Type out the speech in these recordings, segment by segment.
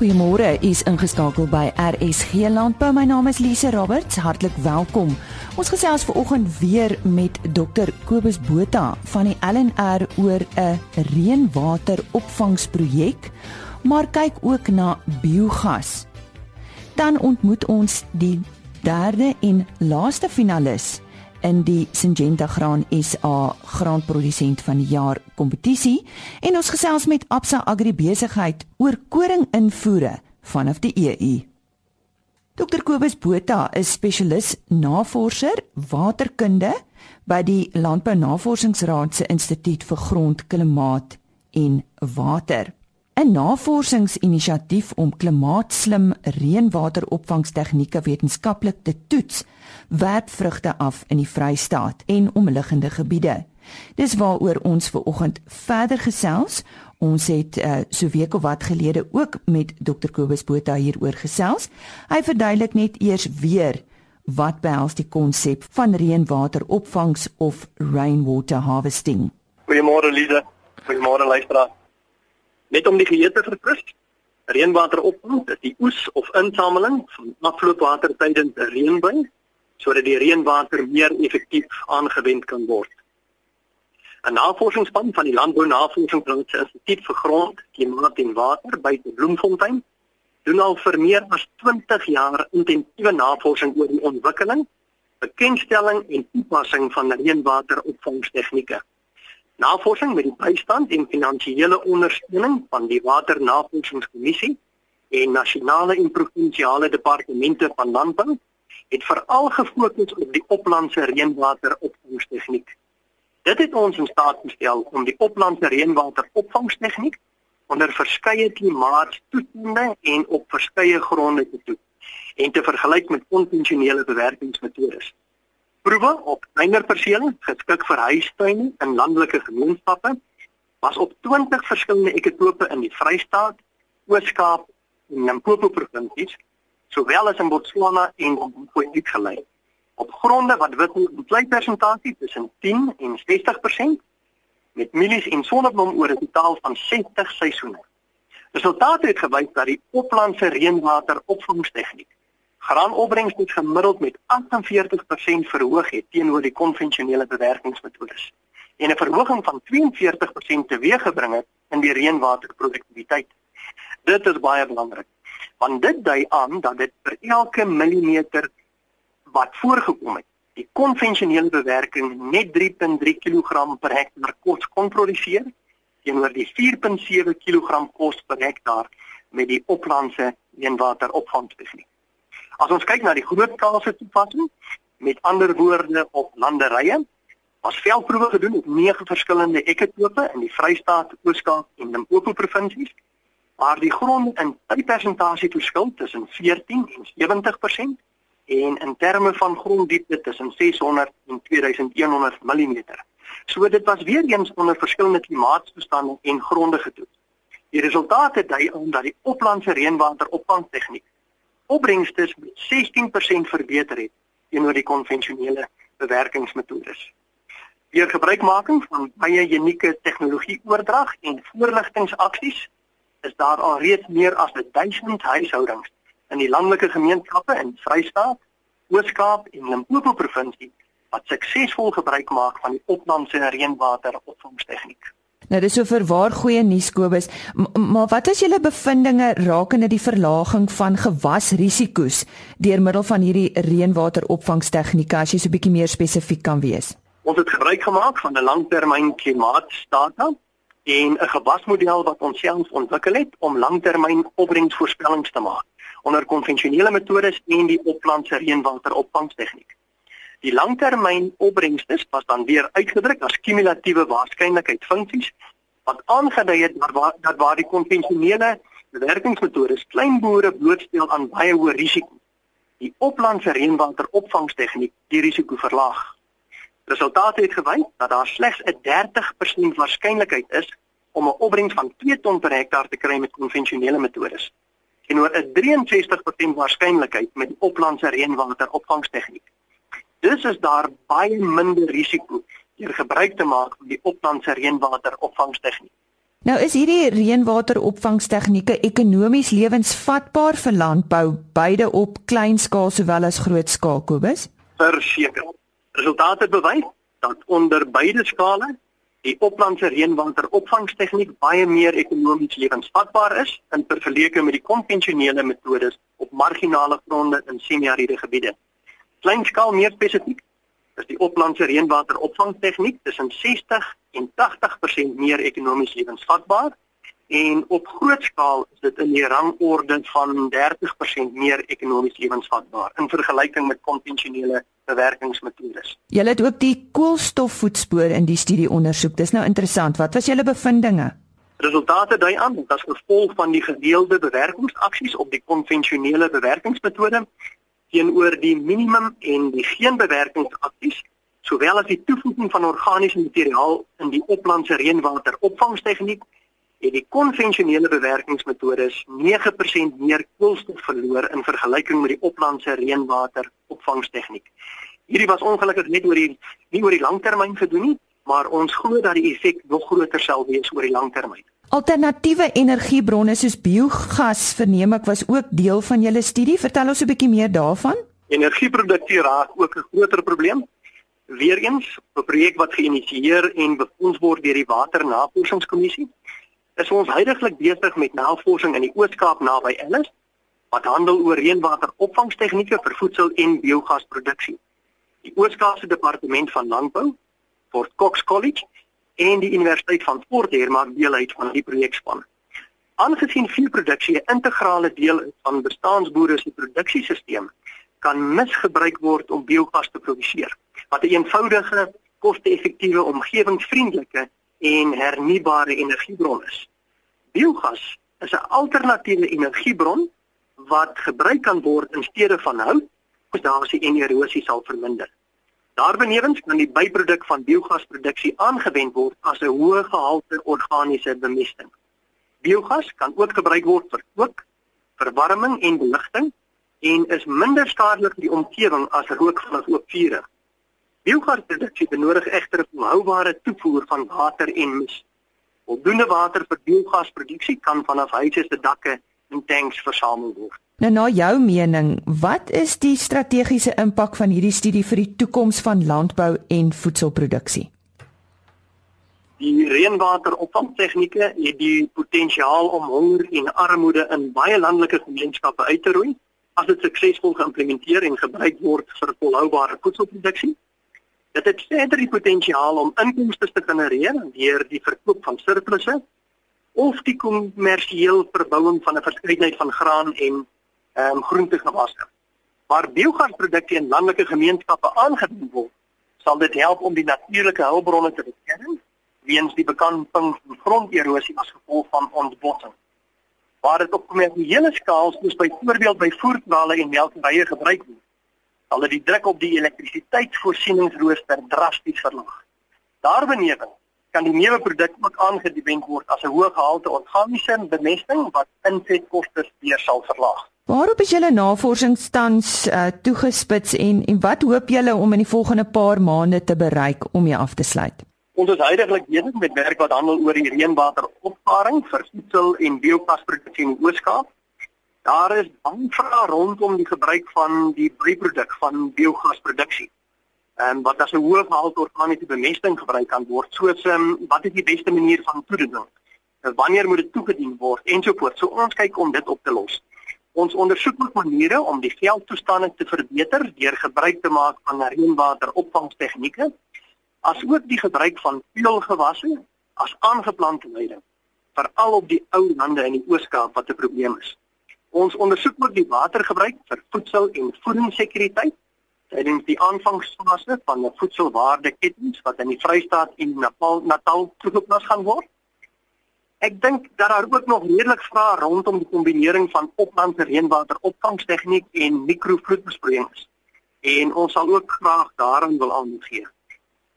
Goeiemôre, u is ingeskakel by RSG Landbou. My naam is Lise Roberts. Hartlik welkom. Ons gesels ver oggend weer met Dr Kobus Botha van die LNR oor 'n reënwateropvangsprojek, maar kyk ook na biogas. Dan ontmoet ons die derde en laaste finalis in die Syngenta Graan SA graanprodusent van die jaar kompetisie en ons gesels met Absa Agribesigheid oor koring invoere vanaf die EU. Dr Kobus Botha is spesialis navorser waterkunde by die Landbou Navorsingsraad se Instituut vir Grond, Klimaat en Water. 'n Navorsingsinisiatief om klimaatslim reënwateropvangstegnieke wetenskaplik te toets werp vrugte af in die Vrystaat en omliggende gebiede. Dis waaroor ons ver oggend verder gesels. Ons het uh, so week of wat gelede ook met Dr Kobus Botha hieroor gesels. Hy verduidelik net eers weer wat behels die konsep van reënwateropvangs of rainwater harvesting. Goeiemôre Lize. Goeiemôre luisteraars. Net om die geheue te verfris. Reënwateropvang is die oes of insameling van afloopwater tydens reënbuy sodat die reënwater meer effektief aangewend kan word. 'n Navorsingsspan van die Landbou Navorsingsinstituut vir Grond, Klimaat en Water by Bloemfontein doen al vir meer as 20 jaar intensiewe navorsing oor die ontwikkeling, bekendstelling en toepassing van reënwateropvangstegnieke. Navorsing met die bystand en finansiële ondersteuning van die Waternavorsingskommissie en nasionale en provinsiale departemente van landbou het veral gefokus op die oplandse reënwateropvangstegniek. Dit het ons in staat gestel om die oplandse reënwateropvangstegniek onder verskeie klimaatstoestande en op verskeie gronde te toets en te vergelyk met konvensionele bewerkingsmetodes. Proewe op kleiner persele geskik vir huistuine in landelike gemeenskappe was op 20 verskillende ekotope in die Vrystaat, Oos-Kaap en Limpopo provinsies sowel as in Botswana en Zimbabwe uitgelei. Op gronde wat wit vleipersentasie tussen 10 en 60% met mielies en sonneblom oor 'n totaal van 60 seisoene. Resultate het gewys dat die oplandse reënwateropvangstegniek graanopbrengs tot gemiddeld met 48% verhoog het teenoor die konvensionele bewerkingsmetodes en 'n verhoging van 42% teweeggebring het in die reënwaterproduktiwiteit. Dit is baie belangrik want dit dui aan dat dit vir elke millimeter wat voorgekom het, die konvensionele bewerking net 3.3 kg per hektaar kos kon produseer teenoor die 4.7 kg kos per hektaar met die oplandse reënwateropvangtegniek. As ons kyk na die grootskaalse toepassing, met ander woorde op landerye, was veldproewe gedoen op nege verskillende ekotope in die Vrystaat, Oos-Kaap en Limpopo provinsies waar die grond in die persentasie verskil tussen 14 en 70% en in terme van gronddiepte tussen 600 en 2100 mm. So dit was weer eens onder verskillende klimaatstoestande en gronde getoets. Die resultate dui aan dat die oplandse reënwateropvangtegniek opbrengste met 16% verbeter het teenoor die konvensionele bewerkingsmetodes. Deur gebruikmaking van baie unieke tegnologie oordrag en voorligtingsaksies is daar al reeds meer as 1000 huishoudings in die landelike gemeenskappe in Vrystaat, Oos-Kaap en Limpopo provinsie wat suksesvol gebruik maak van die opname reënwateropvangstegniek. Nou dis so vir waar goeie nuus Kobus, maar wat is julle bevindinge rakende die verlaging van gewasrisiko's deur middel van hierdie reënwateropvangstegnieke as jy so 'n bietjie meer spesifiek kan wees? Ons het gebruik gemaak van 'n langtermyn klimaatdata en 'n gewasmodel wat ons self ontwikkel het om langtermyn opbrengsvoorspellings te maak onder konvensionele metodes en die oplandse reënwateropvangstegniek. Die langtermyn opbrengstes was dan weer uitgedruk as kumulatiewe waarskynlikheidsfunksies wat aangedui het dat waar, dat waar die konvensionele bewerkingsmetodes klein boere blootstel aan baie hoë risiko, die oplandse reënwateropvangstegniek die risiko verlaag. Resultate het gewys dat daar slegs 'n 30% waarskynlikheid is om 'n opbrengs van 2 ton per hektaar te kry met konvensionele metodes en oor 'n 63% waarskynlikheid met oplandse reënwateropvangstegniek. Dus is daar baie minder risiko deur gebruik te maak van die oplandse reënwateropvangstegniek. Nou is hierdie reënwateropvangstegnieke ekonomies lewensvatbaar vir landbou, beide op klein skaal sowel as groot skaal, Kobus? Verseker. Resultate bewys dat onder beide skale die oplandse reënwateropvangstegniek baie meer ekonomies lewensvatbaar is in vergelyking met die konvensionele metodes op marginale gronde in semi-ariede gebiede. Kleinskaal meer spesifiek is die oplandse reënwateropvangtegniek tussen 60 en 80% meer ekonomies lewensvatbaar en op groot skaal is dit in die rangorde van 30% meer ekonomies lewensvatbaar in vergelyking met konvensionele bewerkingsmetodes. Julle het ook die koolstofvoetspoor in die studie ondersoek. Dis nou interessant. Wat was julle bevindinge? Resultate dui aan dat as gevolg van die gedeelde bewerkingsaksies op die konvensionele bewerkingsmetode teenoor die minimum en die geen bewerkingsaksies sowel as die toevoeging van organiese materiaal in die oplandse reënwateropvangstegniek het die konvensionele bewerkingsmetodes 9% meer koolstof verloor in vergelyking met die oplandse reënwateropvangstegniek. Hierdie was ongelukkig net oor die nie oor die langtermyn gedoen nie, maar ons glo dat die effek nog groter sal wees oor die langtermyn. Alternatiewe energiebronne soos biogas verneem ek was ook deel van julle studie. Vertel ons 'n bietjie meer daarvan. Energieproduksie raak ook 'n groter probleem. Weereens, 'n projek wat geïnisieer en befonds word deur die Waternavorsingskommissie is ons heidaglik besig met navorsing in die Oos-Kaap naby Ellis wat handel oor reënwateropvangstegnieke vir voedsel en biogasproduksie. Die Oos-Kaapse Departement van Landbou, Fort Cox College en die Universiteit van Fort Hare maak deel uit van die projekspan. Aangesien veeproduksie 'n integrale deel is van bestaanboere se produksiesisteem, kan misgebruik word om biogas te produseer, wat 'n eenvoudige, koste-effektiewe, omgewingsvriendelike en hernubare energiebron is. Biogas is 'n alternatiewe energiebron wat gebruik kan word in steede van hout, oksidasie en erosie sal verminder. Daarbenewens kan die byproduk van biogasproduksie aangewend word as 'n hoë gehalte organiese bemesting. Biogas kan ook gebruik word vir kook, verwarming en beligting en is minder skadelik vir die omgewing as rook van oop vuur. Biogasproduksie benodig egter 'n volhoubare toevoer van water en mis. Voldoende water vir biogasproduksie kan vanaf huise se dakke en tanks versamel word. Nou na jou mening, wat is die strategiese impak van hierdie studie vir die toekoms van landbou en voedselproduksie? Die reënwateropvangtegnieke het die potensiaal om honger en armoede in baie landelike gemeenskappe uit te roei as dit suksesvol geïmplementeer en gebruik word vir volhoubare voedselproduksie. Dit het verder die potensiaal om inkomste te genereer deur die verkoop van surplusse of die kommersiële verbouing van 'n verskeidenheid van graan en ehm um, groentegewasse. Waar biogasprodukte in landelike gemeenskappe aangewend word, sal dit help om die natuurlike hulpbronne te beskerm weens die bekamping van gronderosie as gevolg van ontbossing. Waar dit op kommersiële skaal soos byvoorbeeld by voerkrale en melkerye gebruik word, sal dit die druk op die elektrisiteitsvoorsieningsrooster drasties verlaag. Daarbenewens kan die nuwe produk ook aangewend word as 'n hoë gehalte organiese bemesting wat insetkoste weer sal verlaag. Waarop is julle navorsing tans uh, toegespits en en wat hoop julle om in die volgende paar maande te bereik om jy af te sluit? Ons is heidaglik besig met werk wat handel oor die reënwateropvaring vir voedsel en biogasproduksie in Ooskaap Daar is baie vrae rondom die gebruik van die byproduk van biogasproduksie. En um, wat as 'n hoë gehalte organiese bemesting gebruik kan word, soos um, wat is die beste manier van toediening? En wanneer moet dit toegedien word ensovoorts. So ons kyk om dit op te los. Ons ondersoek ook maniere om die veldtoestande te verbeter deur gebruik te maak van reënwateropvangstegnieke, asook die gebruik van veelgewasse as aangeplante weiding, veral op die ou lande in die Oos-Kaap wat 'n probleem is. Ons ondersoek ook die watergebruik vir voedsel en voedingssekuriteit tydens die aanvangsfase van 'n voedselwaardeketting wat in die Vrystaat en Natal Natal toegepas gaan word. Ek dink dat daar ook nog redelik vrae rondom die kombinering van oplandse reënwateropvangstegniek en mikrovloedbesproeiing is. En ons sal ook graag daarin wil aandag gee.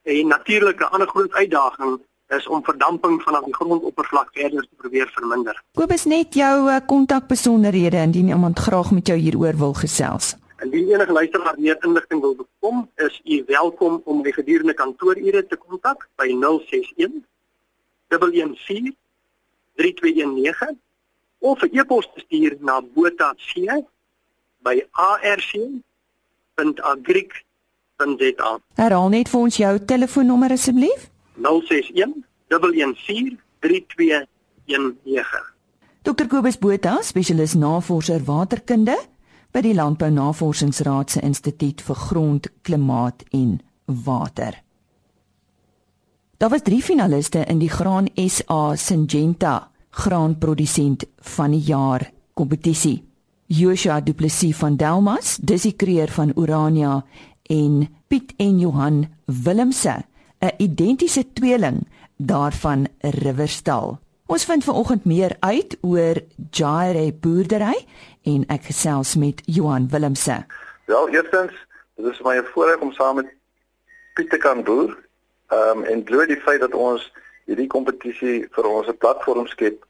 En natuurlik 'n ander groot uitdaging is om verdamping vanaf die grondoppervlak verder te probeer verminder. Kobus net jou eh, kontakbesonderhede indien iemand graag met jou hieroor wil gesels. Indien enige luisteraar meer inligting wil bekom, is u welkom om my gedurende kantoorure te kontak by 061 114 3219 of 'n e-pos stuur na botac@arc.agric.za. Herhaal net vir ons jou telefoonnommer asseblief. 061 114 3219. Dr Kobus Botha, spesialis navorser waterkunde by die Landbou Navorsingsraad se Instituut vir Grond, Klimaat en Water. Daar was 3 finaliste in die Graan SA Syngenta graanprodusent van die jaar kompetisie. Joshua Du Plessis van Delmas, Dizzy Creer van Urania en Piet en Johan Willemse, 'n identiese tweeling daarvan Riverstal. Ons vind vanoggend meer uit oor Jaire boerdery en ek gesels met Johan Willemse. Wel, eerstens, dit is my voorreg om saam met Piet te kan boer. Ehm um, en glo die feit dat ons hierdie kompetisie vir ons 'n platform skep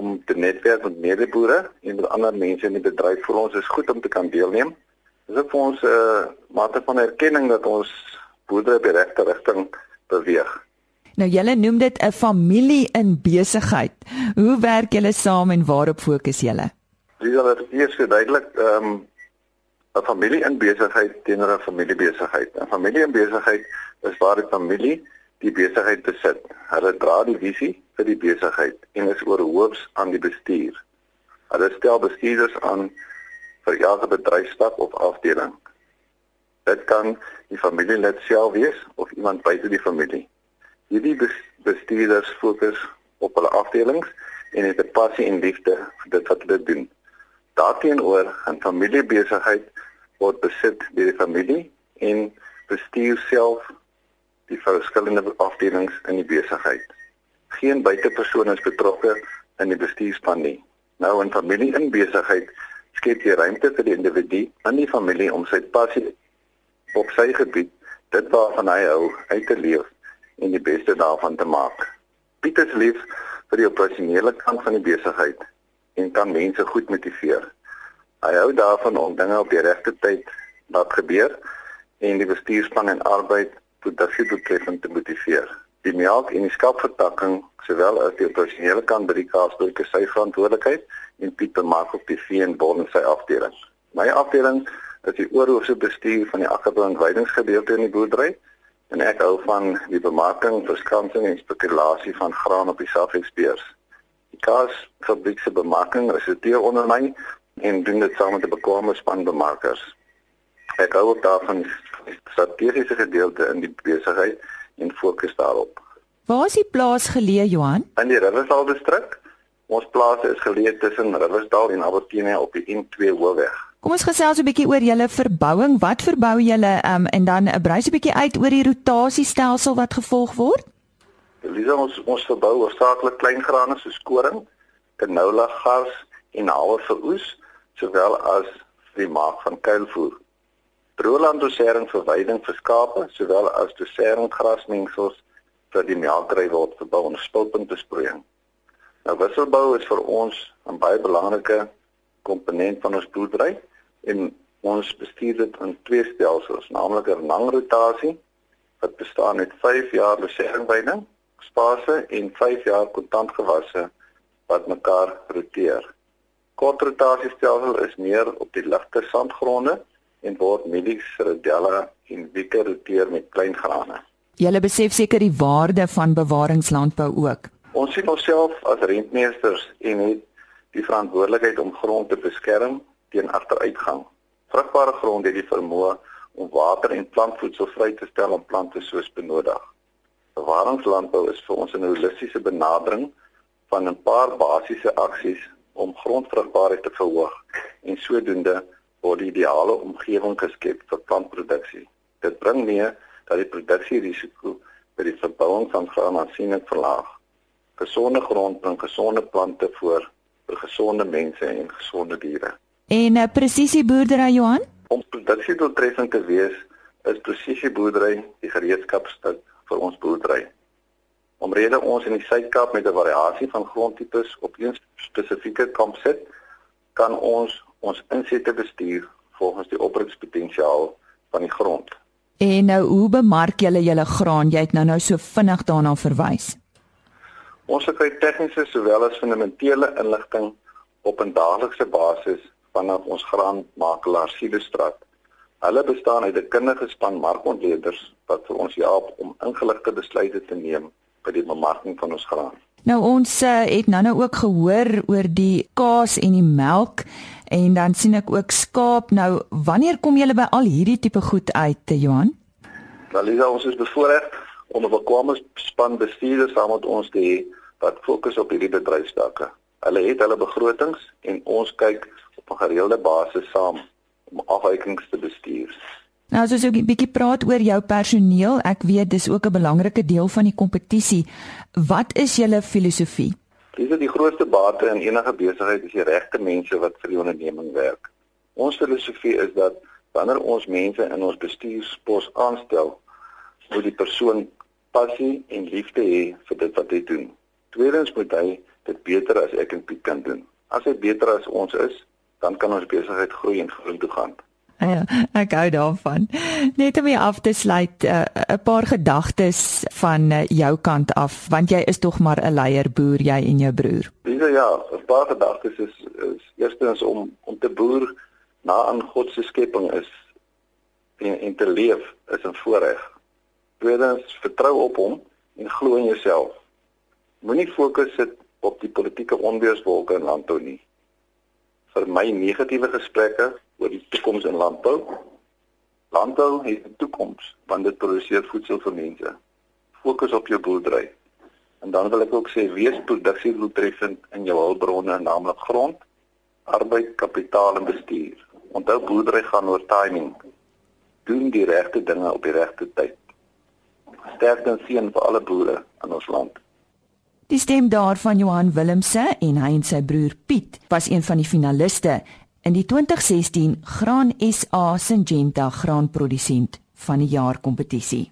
om te netwerk met medeboere en met ander mense in die bedryf vir ons is goed om te kan deelneem. Dit is vir ons 'n uh, mate van erkenning dat ons boerdery op die regte rigting beweeg. Nou julle noem dit 'n familie in besigheid. Hoe werk julle saam en waarop fokus julle? Dis al eers duidelik, ehm um, 'n familie in besigheid teenoor 'n familiebesigheid. 'n Familie in besigheid is waar die familie die besigheid besit. Hulle dra die visie vir die besigheid en is oorhoops aan die bestuur. Hulle stel bestuurders aan vir elke bedryfstak of afdeling. Dit kan die familielid self wees of iemand buite die familie. Hierdie bestuurders fokus op hulle afdelings en het 'n passie en liefde vir dit wat hulle doen. Daarteenoor 'n familiebesigheid word besit deur die familie en bestuur self die verskillende afdelings in die besigheid. Geen buitepersoon is betrokke in die bestuurspan nie. Nou 'n familie in besigheid skep jy ruimte vir die individu in die familie om sy passie op sy gebied, dit waarvan hy hou, uit te leef en die beste daarvan te maak. Piet is lief vir die operasionele kant van die besigheid en kan mense goed motiveer. Hy hou daarvan om dinge op die regte tyd laat gebeur en die bestuurspan en arbeid produksie doeltreffend te motiveer. Die melk en die skapvertakking, sowel as die operasionele kant by die kaasdorpe sy verantwoordelikheid en Piet bemaak op die vee en bol in sy afdeling. My afdeling is die oorhoofse bestuur van die akkerbou en weidingsgedeelte in die boerdery en ek hou van die bemarking, verskansing en spekulasie van graan op die Safexbeurs. Die kaasfabriek se bemarking resulteer onder my en doen dit saam met 'n bekwame span bemarkers. Ek hou ook daarvan die strategiese gedeelte in die besigheid en fokus daarop. Waar is die plaas geleë, Johan? In die Riversdal distrik. Ons plaas is geleë tussen Riversdal en Albertina op die N2 hoofweg. Kom ons gesels 'n bietjie oor julle verbouing. Wat verbou julle um, en dan brys 'n bietjie uit oor die rotasiestelsel wat gevolg word? Elisa ons ons verbou hoofsaaklik klein grane soos koring, canola, gars en haver vir oes, sowel as die maak van kuilvoer. Droëland dosering vir weiding vir skape, sowel as dosering grasmengsels vir die melkry word verbou onder spulpunte sproeiing. Nou wisselbou is vir ons 'n baie belangrike komponent van ons boerdery en ons bestuur dit in twee stelsels, naamlik 'n lang rotasie wat bestaan uit 5 jaar beseringweiding, spase en 5 jaar kontantgewasse wat mekaar roteer. Kort rotasiestelsel is meer op die ligte sandgronde en word mielies, radella en wieke roteer met klein grane. Julle besef seker die waarde van bewaringslandbou ook. Ons sien onsself as rentmeesters en het die verantwoordelikheid om grond te beskerm teen agteruitgang. Vrugbare grond het die vermoë om water en plantvoedsel vry te stel om plante soos benodig. Bewaringslandbou is vir ons 'n holistiese benadering van 'n paar basiese aksies om grondvrugbaarheid te verhoog en sodoende word die ideale omgewing geskep vir plantproduksie. Dit bring mee dat die produksierisiko by die verbouing van graan aansienlik verlaag. Gesonde grond bring gesonde plante voor vir gesonde mense en gesonde diere. En uh, presisieboerdery Johan? Om produksie doeltreffend te wees, is presisieboerdery die gereedskapstuk vir ons boerdery. Omrede ons in die Suid-Kaap met 'n variasie van grondtipes op een spesifieke kamp sit, kan ons ons insette bestuur volgens die opbrengspotensiaal van die grond. En nou hoe bemark julle julle graan? Jy het nou nou so vinnig daarna verwys. Ons kry tegniese sowel as fundamentele inligting op 'n daaglikse basis vanaf ons graanmakelaar Sielestraat. Hulle bestaan uit 'n kundige span markontleeders wat vir ons help om ingeligte besluite te neem by die bemarking van ons graan. Nou ons uh, het nou-nou ook gehoor oor die kaas en die melk en dan sien ek ook skaap. Nou wanneer kom julle by al hierdie tipe goed uit, Johan? Nou Lisa, ons is bevoorreg om 'n bekwame span bestuurders saam met ons te hê wat fokus op hierdie bedryfstakke. Hulle het hulle begrotings en ons kyk op 'n gereelde basis saam om afwykings te bestuur. Nou as ons 'n bietjie praat oor jou personeel, ek weet dis ook 'n belangrike deel van die kompetisie. Wat is julle filosofie? Dis die grootste bate in enige besigheid is die regte mense wat vir die onderneming werk. Ons filosofie is dat wanneer ons mense in ons bestuurspos aanstel, moet die persoon passie en liefde hê vir dit wat hy doen. Tweedens moet hy dit beter as ek en Piet kan doen. As hy beter as ons is, dan kan ons besigheid groei en vorentoe gaan. Ja, ek hou daarvan. Net om af te sluit, eh, 'n uh, paar gedagtes van uh, jou kant af, want jy is tog maar 'n leier boer, jy en jou broer. Dis ja, 'n paar gedagtes is, is eerstens om om te boer na aan God se skepping is en, en te leef is 'n voorreg. Tweedens, vertrou op hom en glo in jouself. Moenie fokus sit op die politieke onweerswolke in landbou nie. Vir my negatiewe gesprekke oor die toekoms in landbou. Landbou het 'n toekoms want dit produseer voedsel vir mense. Fokus op jou boerdery. En dan wil ek ook sê wees produksiedoeltreffend in jou hulpbronne, naamlik grond, arbeid, kapitaal en bestuur. Onthou boerdery gaan oor timing. Doen die regte dinge op die regte tyd. Sterkte en seën vir alle boere in ons land. Die stem daarvan Johan Willemse en hy en sy broer Piet was een van die finaliste in die 2016 Graan SA Syngenta graanprodusent van die jaar kompetisie.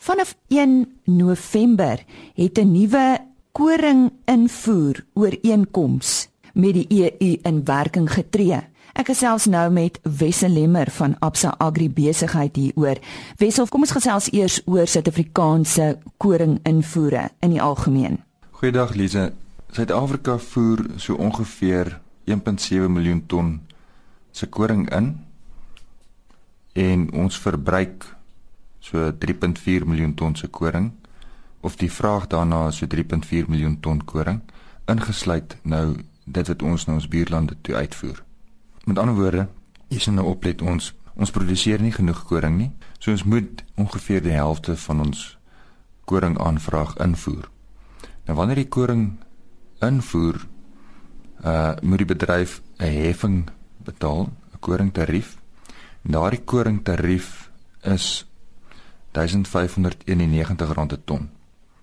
Vanaf 1 November het 'n nuwe koring invoer ooreenkoms met die EU in werking getree. Ek gesels nou met Wessel Lemmer van Absa Agri Besigheid hieroor. Wessel, kom ons gesels eers oor Suid-Afrikaanse koring invoere in die algemeen. Goeiedag Lize. Suid-Afrika voer so ongeveer 1.7 miljoen ton se koring in en ons verbruik so 3.4 miljoen ton se koring of die vraag daarna is so 3.4 miljoen ton koring ingesluit nou dit wat ons na ons buurlande toe uitvoer. Met ander woorde, is nou oplet ons ons produseer nie genoeg koring nie. So ons moet ongeveer die helfte van ons koring aanvraag invoer. Nou wanneer die koring invoer, uh moet die bedryf 'n heffing betaal, 'n koringtarief. Daardie koringtarief is R1591 per ton.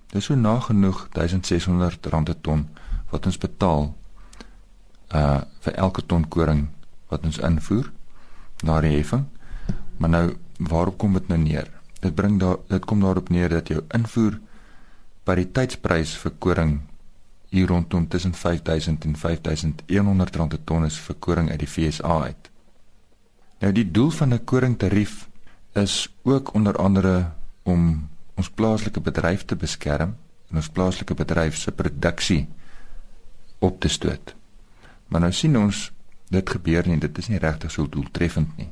Dis so nagenoeg R1600 per ton wat ons betaal uh vir elke ton koring wat ons invoer na die heffing. Maar nou waarop kom dit nou neer? Dit bring daar dit kom daarop neer dat jou invoer pariteitsprys vir koring hier rondom tussen 5000 en 5100 rand per ton is vir koring uit die FSA uit. Nou die doel van 'n koringtarief is ook onder andere om ons plaaslike bedryf te beskerm en ons plaaslike bedryf se produksie op te stoot. Maar nou sien ons dit gebeur nie, dit is nie regtig so doeltreffend nie.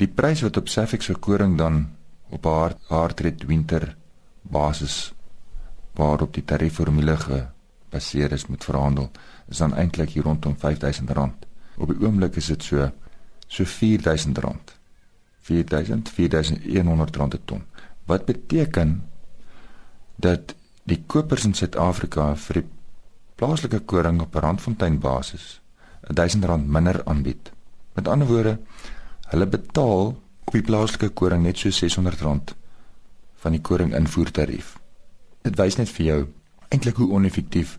Die prys wat op Safex se koring dan op haar hardred winter basis waarop die tariefformule gebaseer is met verhandel, is dan eintlik hier rondom R5000. Op die oomblik is dit so so R4000. 4000 4100 rand per ton. Wat beteken dat die kopers in Suid-Afrika vir die plaaslike koring op Randfontein basis R1000 minder aanbied. Met ander woorde, hulle betaal op die plaaslike koring net so R600 van die koring invoertarief. Dit wys net vir jou eintlik hoe oneffektief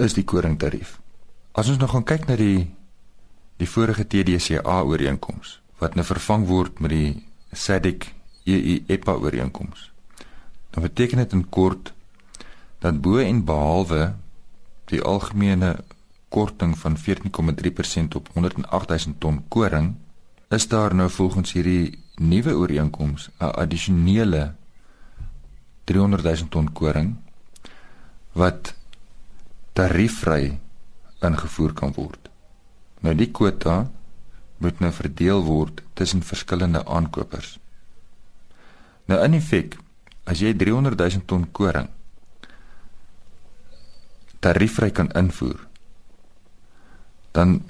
is die koringtarief. As ons nou gaan kyk na die die vorige TDCA ooreenkoms wat nou vervang word met die SADC EU EPA ooreenkoms. Dan beteken dit in kort dat bo en behalwe die algemene korting van 14,3% op 108000 ton koring, is daar nou volgens hierdie nuwe ooreenkoms 'n addisionele 300000 ton koring wat tariefvry ingevoer kan word. Nou die kwota moet nou verdeel word tussen verskillende aankopers. Nou in effek, as jy 300 000 ton koring tariefvry kan invoer, dan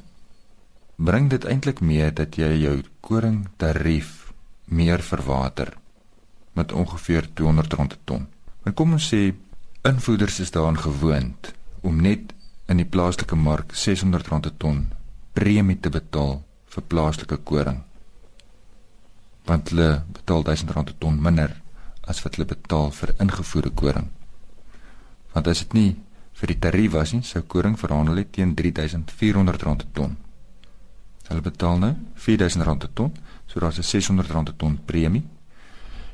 bring dit eintlik mee dat jy jou koring tarief meer verwater met ongeveer 200 rand per ton. Maar kom ons sê invoerders is daaraan gewoond om net in die plaaslike mark 600 rand per ton premie te betaal vir plaaslike koring. Want hulle betaal 1000 rand per ton minder as wat hulle betaal vir ingevoerde koring. Want as dit nie vir die tarief was nie, sou koring verhandel het teen 3400 rand per ton. Hulle betaal nou 4000 rand per ton, so daar's 'n 600 rand per ton premie.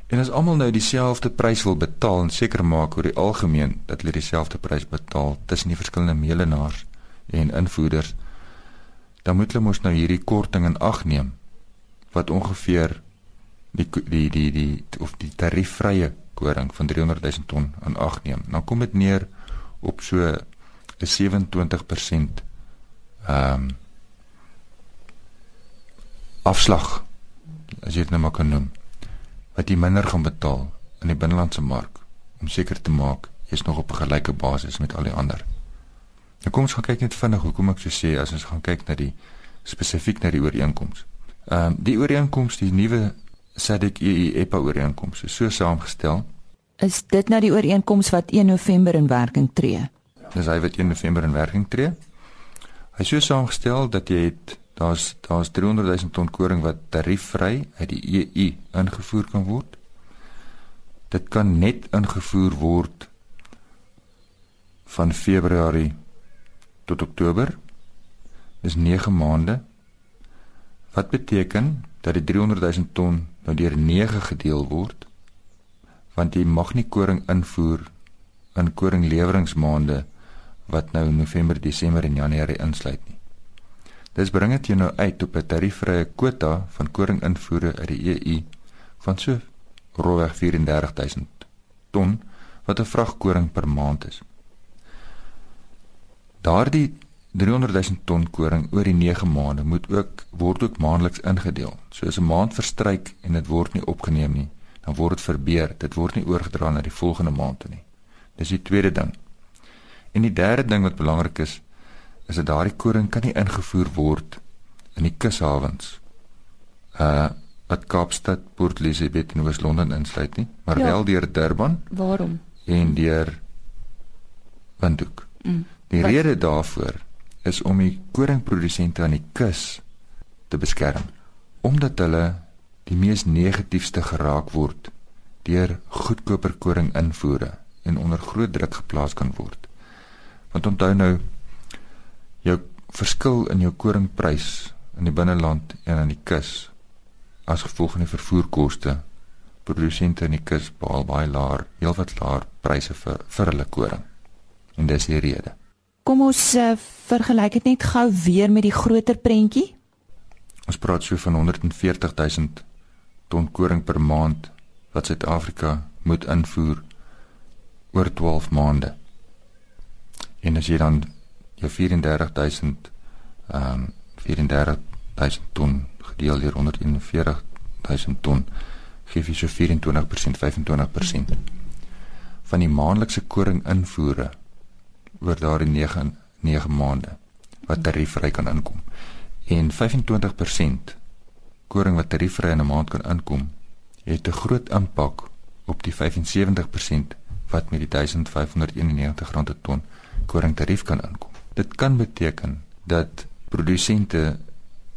En as almal nou dieselfde prys wil betaal en seker maak oor die algemeen dat hulle dieselfde prys betaal tussen die verskillende meelenaars en invoerders, dan moet hulle mos nou hierdie korting in ag neem wat ongeveer die die die die of die tariefvrye koring van 300 000 ton in ag neem. Dan kom dit neer op so 'n 27% ehm um, afslag as jy dit nou maar kan noem wat jy minder gaan betaal in die binnelandse mark om seker te maak jy's nog op 'n gelyke basis met al die ander. Nou kom ons gaan kyk net vinnig hoekom ek so sê as ons gaan kyk na die spesifiek na die ooreenkoms. Ehm um, die ooreenkoms, die nuwe SADC EPA ooreenkoms is so saamgestel. Is dit nou die ooreenkoms wat 1 November in werking tree? Dis hy wat 1 November in werking tree. Hy is so saamgestel dat jy het daar's daar's 300 000 ton koring wat tariefvry uit die EU ingevoer kan word. Dit kan net ingevoer word van Februarie tot Oktober. Dis 9 maande. Wat beteken dat die 300 000 ton nou deur 9 gedeel word? Want jy mag nie koring invoer in koringleweringsmaande wat nou November, Desember en Januarie insluit nie. Dis bring dit jou nou uit op 'n tariefvrye kwota van koring invoere uit die EU van so roweg 34000 ton wat 'n vragkoring per maand is. Daardie 300 000 ton koring oor die 9 maande moet ook word ook maandeliks ingedeel. So as 'n maand verstryk en dit word nie opgeneem nie, dan word dit verbeur. Dit word nie oorgedra na die volgende maand toe nie. Dis die tweede ding. En die derde ding wat belangrik is, is dat daardie koring kan nie ingevoer word in die kushawens. Uh wat Kaapstad, Port Elizabeth en Oos-London insluit nie, maar ja. wel deur Durban. Waarom? En deur Windhoek. Mm. Die wat? rede daarvoor is om die koringprodusente aan die kus te beskerm omdat hulle die mees negatiefste geraak word deur goedkoper koring invoere en onder groot druk geplaas kan word. Want onthou nou jou verskil in jou koringprys in die binneland en aan die kus as gevolg van die vervoerkoste produsente in die kus behaal baie laer, heelwat laer pryse vir vir hulle koring. En dis die rede. Kom ons uh, vergelyk dit net gou weer met die groter prentjie. Ons praat so van 140 000 ton koring per maand wat Suid-Afrika moet invoer oor 12 maande. En as jy dan jou 34000 ehm um, 34000 ton gedeel deur 141000 ton gee jy so 24% 25% van die maandelikse koring invoere oor daardie 9 9 maande wat tariefvry kan inkom. En 25% koring wat tariefvry in 'n maand kan inkom, het 'n groot impak op die 75% wat met die 1591 rand per ton koring tarief kan inkom. Dit kan beteken dat produsente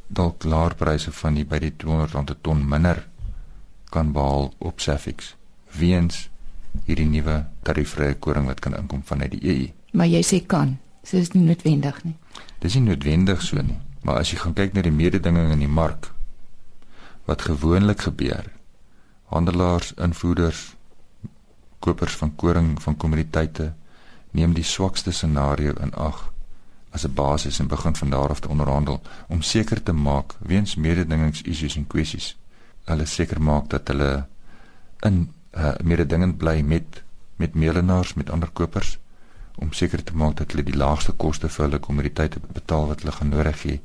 dalk laer pryse van die by die 200 rand per ton minder kan behaal op Safex weens hierdie nuwe tariefvrye koring wat kan inkom vanuit die EU. Maar jy sê kan. So is nie noodwendig nie. Dis nie noodwendig so nie. Maar as jy gaan kyk na die mededinging in die mark wat gewoonlik gebeur. Handelaars, invoerders, kopers van koring van kommoditeite neem die swakste scenario in ag as 'n basis en begin van daar af te onderhandel om seker te maak weens mededingings issues en kwessies. Hulle seker maak dat hulle in uh, mededingend bly met met meelenaars, met ander kopers om seker te maak dat hulle die laagste koste vir hulle kommoditeite betaal wat hulle gaan nodig hê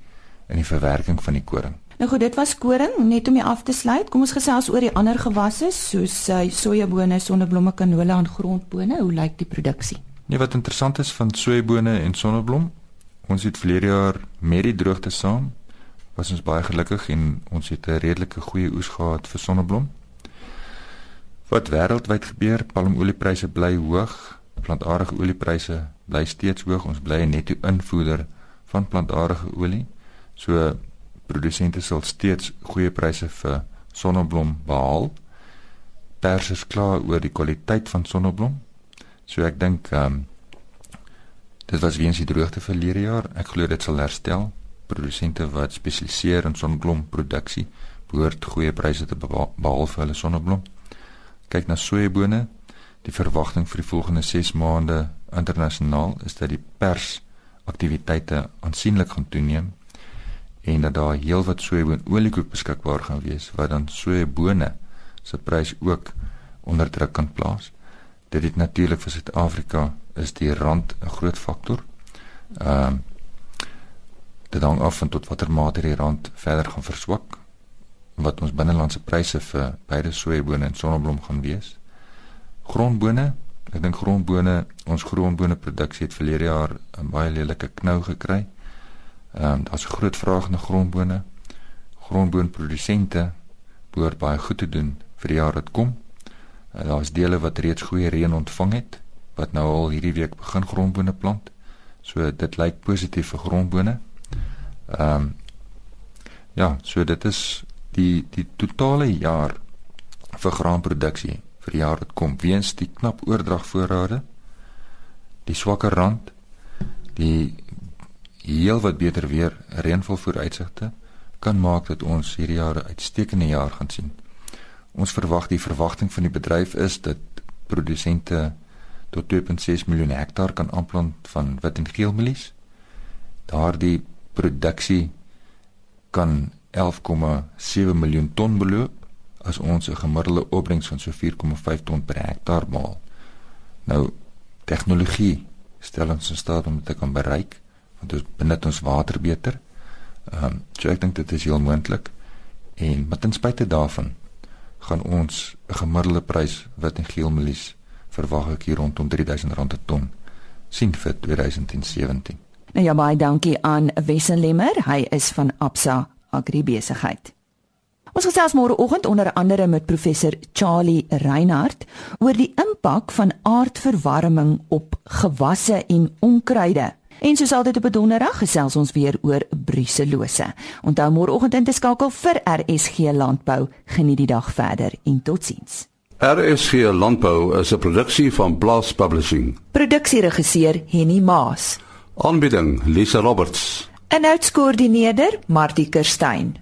in die verwerking van die koring. Nou goed, dit was koring, net om dit af te sluit. Kom ons gesels oor die ander gewasse soos uh, sojabone, sonneblomme, kanola en grondbone. Hoe lyk die produksie? Nee, wat interessant is van sojabone en sonneblom, ons het verlede jaar met die droogte saam was ons baie gelukkig en ons het 'n redelike goeie oes gehad vir sonneblom. Wat wêreldwyd gebeur, palmoliepryse bly hoog, plantaardige oliepryse bly steeds hoog. Ons bly 'n netto invoerder van plantaardige olie. So produsente sal steeds goeie pryse vir sonneblom behaal. Pers is klaar oor die kwaliteit van sonneblom. So ek dink ehm um, dit was weens die droogte verlede jaar. Ek glo dit sal herstel produsente wat spesialiseer in sonneblomproduksie behoort goeie pryse te behaal vir hulle sonneblom. Kyk na sojabone. Die verwagting vir die volgende 6 maande internasionaal is dat die pers aktiwiteite aansienlik gaan toeneem en dat daar heelwat sojaboonolie beskikbaar gaan wees wat dan sojabone se prys ook onder druk kan plaas. Dit het natuurlik vir Suid-Afrika is die rand 'n groot faktor. Ehm uh, dit hang af van tot watter mate die rand verder gaan verswak wat ons binnelandse pryse vir beide sojabone en sonneblom gaan wees. Grondbone, ek dink grondbone, ons grondbone produksie het verlede jaar 'n baie lelike knou gekry. Ehm um, daar's 'n groot vraag na grondbone. Grondboonprodusente behoort baie goed te doen vir die jaar wat kom. Uh, daar's dele wat reeds goeie reën ontvang het wat nou al hierdie week begin grondbone plant. So dit lyk positief vir grondbone. Ehm um, ja, so dit is die die totale jaar vir graanproduksie vir die jaar wat kom weens die knap oordragvoorrade, die swakker rand, die heel wat beter weer reënval vooruitsigte kan maak dat ons hierdie jaar 'n uitstekende jaar gaan sien. Ons verwag die verwagting van die bedryf is dat produsente tot 2.6 miljoen hektaar kan aanplant van wit en geel mielies. Daardie produksie kan 11,7 miljoen ton beloop as ons 'n gemiddelde opbrengs van so 4,5 ton per hektaar maal. Nou tegnologie stel ons in staat om dit te kan bereik want dit benut ons water beter. Ehm um, so ek dink dit is heel moontlik en met ten spyte daarvan gaan ons 'n gemiddelde prys wit en geel mielies verwag ek hier rondom R3000 per ton sien vir 2017. Nou ja, baie dankie aan Wessel Lemmer. Hy is van Absa Agribesigheid. Ons gesels môre oggend onder andere met professor Charlie Reinhardt oor die impak van aardverwarming op gewasse en onkruide. En soos altyd op 'n donderdag gesels ons weer oor bruselose. Onthou môre oggend in te skakel vir RSG Landbou. Geniet die dag verder en totsiens. RSG Landbou is 'n produksie van Blast Publishing. Produksieregisseur Henny Maas. Aanbieding Lisa Roberts. En uitskoördineerder Martie Kerstyn.